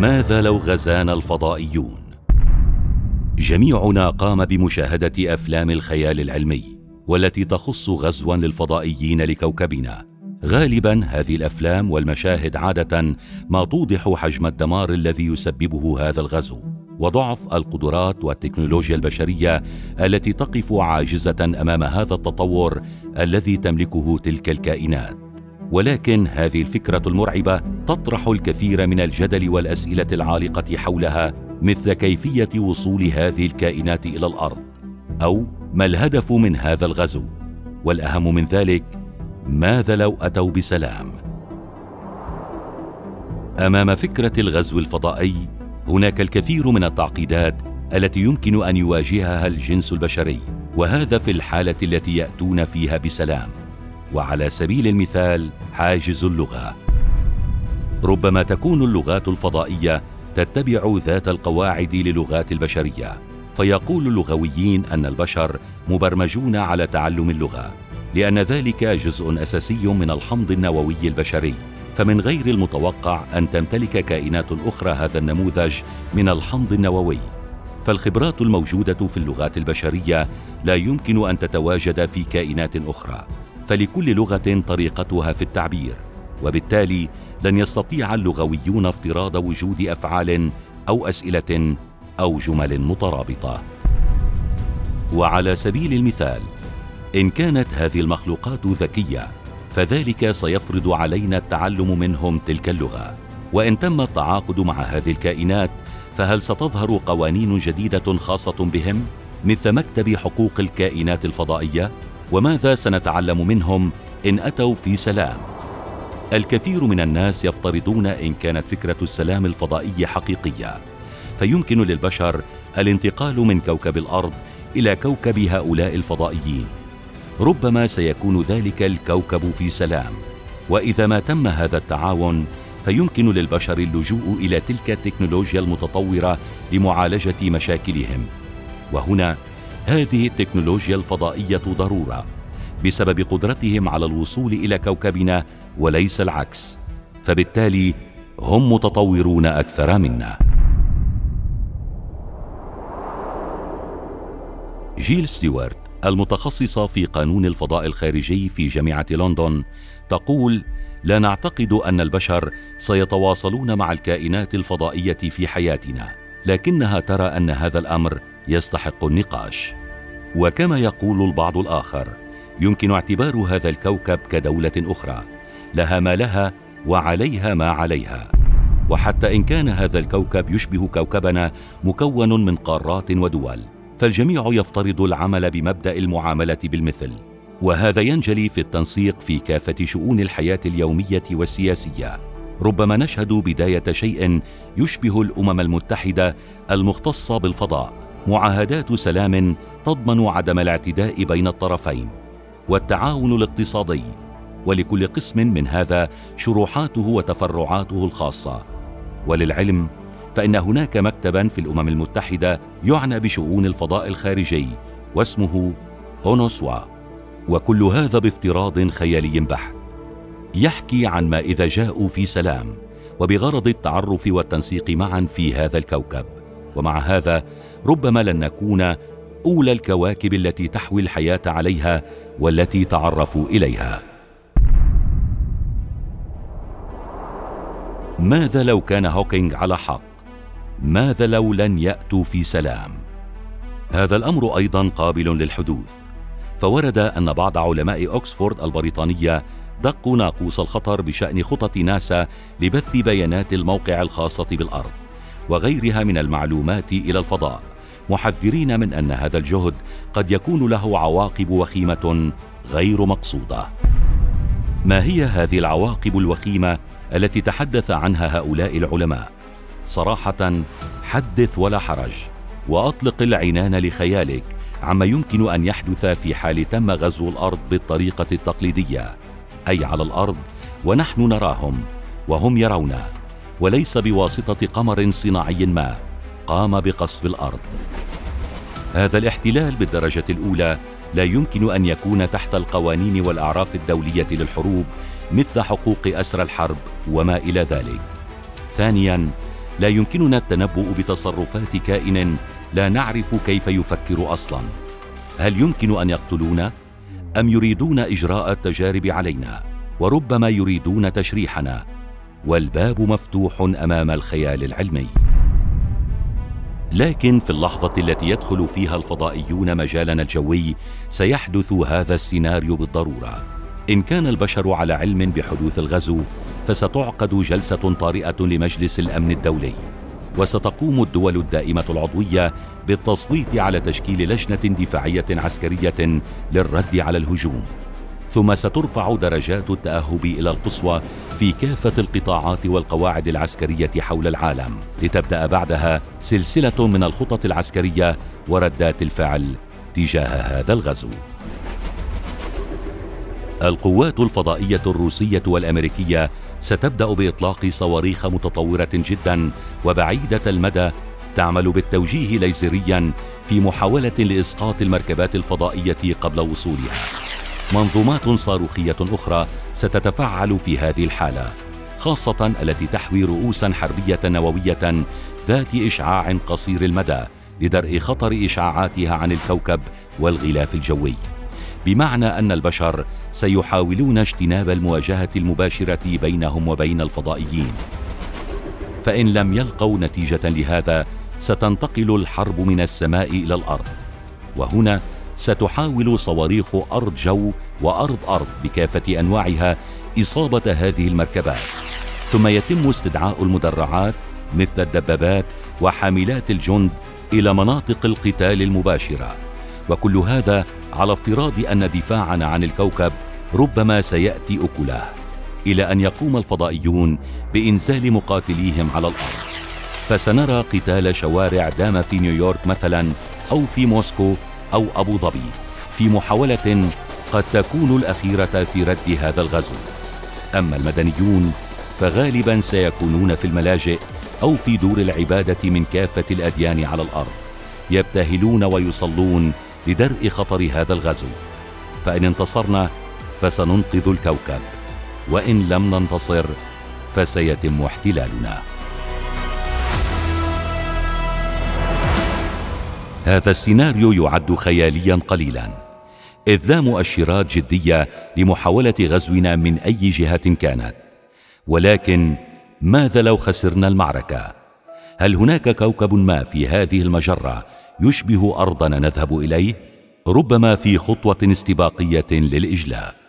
ماذا لو غزانا الفضائيون؟ جميعنا قام بمشاهدة أفلام الخيال العلمي والتي تخص غزوا للفضائيين لكوكبنا. غالبا هذه الأفلام والمشاهد عادة ما توضح حجم الدمار الذي يسببه هذا الغزو وضعف القدرات والتكنولوجيا البشرية التي تقف عاجزة أمام هذا التطور الذي تملكه تلك الكائنات. ولكن هذه الفكرة المرعبة تطرح الكثير من الجدل والأسئلة العالقة حولها مثل كيفية وصول هذه الكائنات إلى الأرض أو ما الهدف من هذا الغزو. والأهم من ذلك ماذا لو أتوا بسلام؟ أمام فكرة الغزو الفضائي هناك الكثير من التعقيدات التي يمكن أن يواجهها الجنس البشري وهذا في الحالة التي يأتون فيها بسلام. وعلى سبيل المثال حاجز اللغة. ربما تكون اللغات الفضائية تتبع ذات القواعد للغات البشرية فيقول اللغويين أن البشر مبرمجون على تعلم اللغة لأن ذلك جزء أساسي من الحمض النووي البشري. فمن غير المتوقع أن تمتلك كائنات أخرى هذا النموذج من الحمض النووي. فالخبرات الموجودة في اللغات البشرية لا يمكن أن تتواجد في كائنات أخرى. فلكل لغة طريقتها في التعبير وبالتالي لن يستطيع اللغويون افتراض وجود أفعال أو أسئلة أو جمل مترابطة. وعلى سبيل المثال إن كانت هذه المخلوقات ذكية فذلك سيفرض علينا التعلم منهم تلك اللغة. وإن تم التعاقد مع هذه الكائنات فهل ستظهر قوانين جديدة خاصة بهم مثل مكتب حقوق الكائنات الفضائية؟ وماذا سنتعلم منهم إن أتوا في سلام؟ الكثير من الناس يفترضون إن كانت فكرة السلام الفضائي حقيقية فيمكن للبشر الانتقال من كوكب الأرض إلى كوكب هؤلاء الفضائيين. ربما سيكون ذلك الكوكب في سلام وإذا ما تم هذا التعاون فيمكن للبشر اللجوء إلى تلك التكنولوجيا المتطورة لمعالجة مشاكلهم. وهنا هذه التكنولوجيا الفضائية ضرورة بسبب قدرتهم على الوصول إلى كوكبنا وليس العكس فبالتالي هم متطورون أكثر منا. جيل ستيوارت المتخصصه في قانون الفضاء الخارجي في جامعة لندن تقول لا نعتقد أن البشر سيتواصلون مع الكائنات الفضائية في حياتنا لكنها ترى أن هذا الأمر يستحق النقاش. وكما يقول البعض الآخر يمكن اعتبار هذا الكوكب كدولة أخرى لها ما لها وعليها ما عليها. وحتى إن كان هذا الكوكب يشبه كوكبنا مكون من قارات ودول فالجميع يفترض العمل بمبدأ المعاملة بالمثل. وهذا ينجلي في التنسيق في كافة شؤون الحياة اليومية والسياسية. ربما نشهد بداية شيء يشبه الأمم المتحدة المختصة بالفضاء. معاهدات سلام تضمن عدم الاعتداء بين الطرفين والتعاون الاقتصادي ولكل قسم من هذا شروحاته وتفرعاته الخاصة. وللعلم فإن هناك مكتبا في الأمم المتحدة يعنى بشؤون الفضاء الخارجي واسمه اونوسوا وكل هذا بافتراض خيالي بحت. يحكي عن ما إذا جاءوا في سلام وبغرض التعرف والتنسيق معا في هذا الكوكب. ومع هذا ربما لن نكون أولى الكواكب التي تحوي الحياة عليها والتي تعرفوا إليها. ماذا لو كان هوكينج على حق؟ ماذا لو لن يأتوا في سلام؟ هذا الأمر أيضا قابل للحدوث. فورد أن بعض علماء اوكسفورد البريطانية دقوا ناقوس الخطر بشأن خطط ناسا لبث بيانات الموقع الخاصة بالأرض. وغيرها من المعلومات إلى الفضاء محذرين من أن هذا الجهد قد يكون له عواقب وخيمة غير مقصودة. ما هي هذه العواقب الوخيمة التي تحدث عنها هؤلاء العلماء؟ صراحة حدث ولا حرج وأطلق العنان لخيالك عما يمكن أن يحدث في حال تم غزو الأرض بالطريقة التقليدية أي على الأرض ونحن نراهم وهم يرونا وليس بواسطة قمر صناعي ما قام بقصف الأرض. هذا الاحتلال بالدرجة الأولى لا يمكن أن يكون تحت القوانين والأعراف الدولية للحروب مثل حقوق أسرى الحرب وما إلى ذلك. ثانيا لا يمكننا التنبؤ بتصرفات كائن لا نعرف كيف يفكر أصلا. هل يمكن أن يقتلونا؟ أم يريدون إجراء التجارب علينا؟ وربما يريدون تشريحنا. والباب مفتوح أمام الخيال العلمي. لكن في اللحظة التي يدخل فيها الفضائيون مجالنا الجوي سيحدث هذا السيناريو بالضرورة. إن كان البشر على علم بحدوث الغزو فستعقد جلسة طارئة لمجلس الأمن الدولي. وستقوم الدول الدائمة العضوية بالتصويت على تشكيل لجنة دفاعية عسكرية للرد على الهجوم. ثم سترفع درجات التأهب إلى القصوى في كافة القطاعات والقواعد العسكرية حول العالم لتبدأ بعدها سلسلة من الخطط العسكرية وردات الفعل تجاه هذا الغزو. القوات الفضائية الروسية والأمريكية ستبدأ بإطلاق صواريخ متطورة جدا وبعيدة المدى تعمل بالتوجيه ليزريا في محاولة لإسقاط المركبات الفضائية قبل وصولها. منظومات صاروخية أخرى ستتفعل في هذه الحالة خاصة التي تحوي رؤوسا حربية نووية ذات إشعاع قصير المدى لدرء خطر إشعاعاتها عن الكوكب والغلاف الجوي. بمعنى أن البشر سيحاولون اجتناب المواجهة المباشرة بينهم وبين الفضائيين. فإن لم يلقوا نتيجة لهذا ستنتقل الحرب من السماء إلى الأرض. وهنا ستحاول صواريخ ارض جو وأرض أرض بكافة أنواعها إصابة هذه المركبات. ثم يتم استدعاء المدرعات مثل الدبابات وحاملات الجند إلى مناطق القتال المباشرة. وكل هذا على افتراض أن دفاعنا عن الكوكب ربما سيأتي اكله إلى أن يقوم الفضائيون بإنزال مقاتليهم على الأرض. فسنرى قتال شوارع دام في نيويورك مثلا أو في موسكو أو أبو ظبي في محاولة قد تكون الأخيرة في رد هذا الغزو. أما المدنيون فغالبا سيكونون في الملاجئ أو في دور العبادة من كافة الأديان على الأرض يبتهلون ويصلون لدرء خطر هذا الغزو. فإن انتصرنا فسننقذ الكوكب وإن لم ننتصر فسيتم احتلالنا. هذا السيناريو يعد خياليا قليلا. اذ لا مؤشرات جدية لمحاولة غزونا من أي جهة كانت. ولكن ماذا لو خسرنا المعركة؟ هل هناك كوكب ما في هذه المجرة يشبه أرضنا نذهب إليه؟ ربما في خطوة استباقية للإجلاء.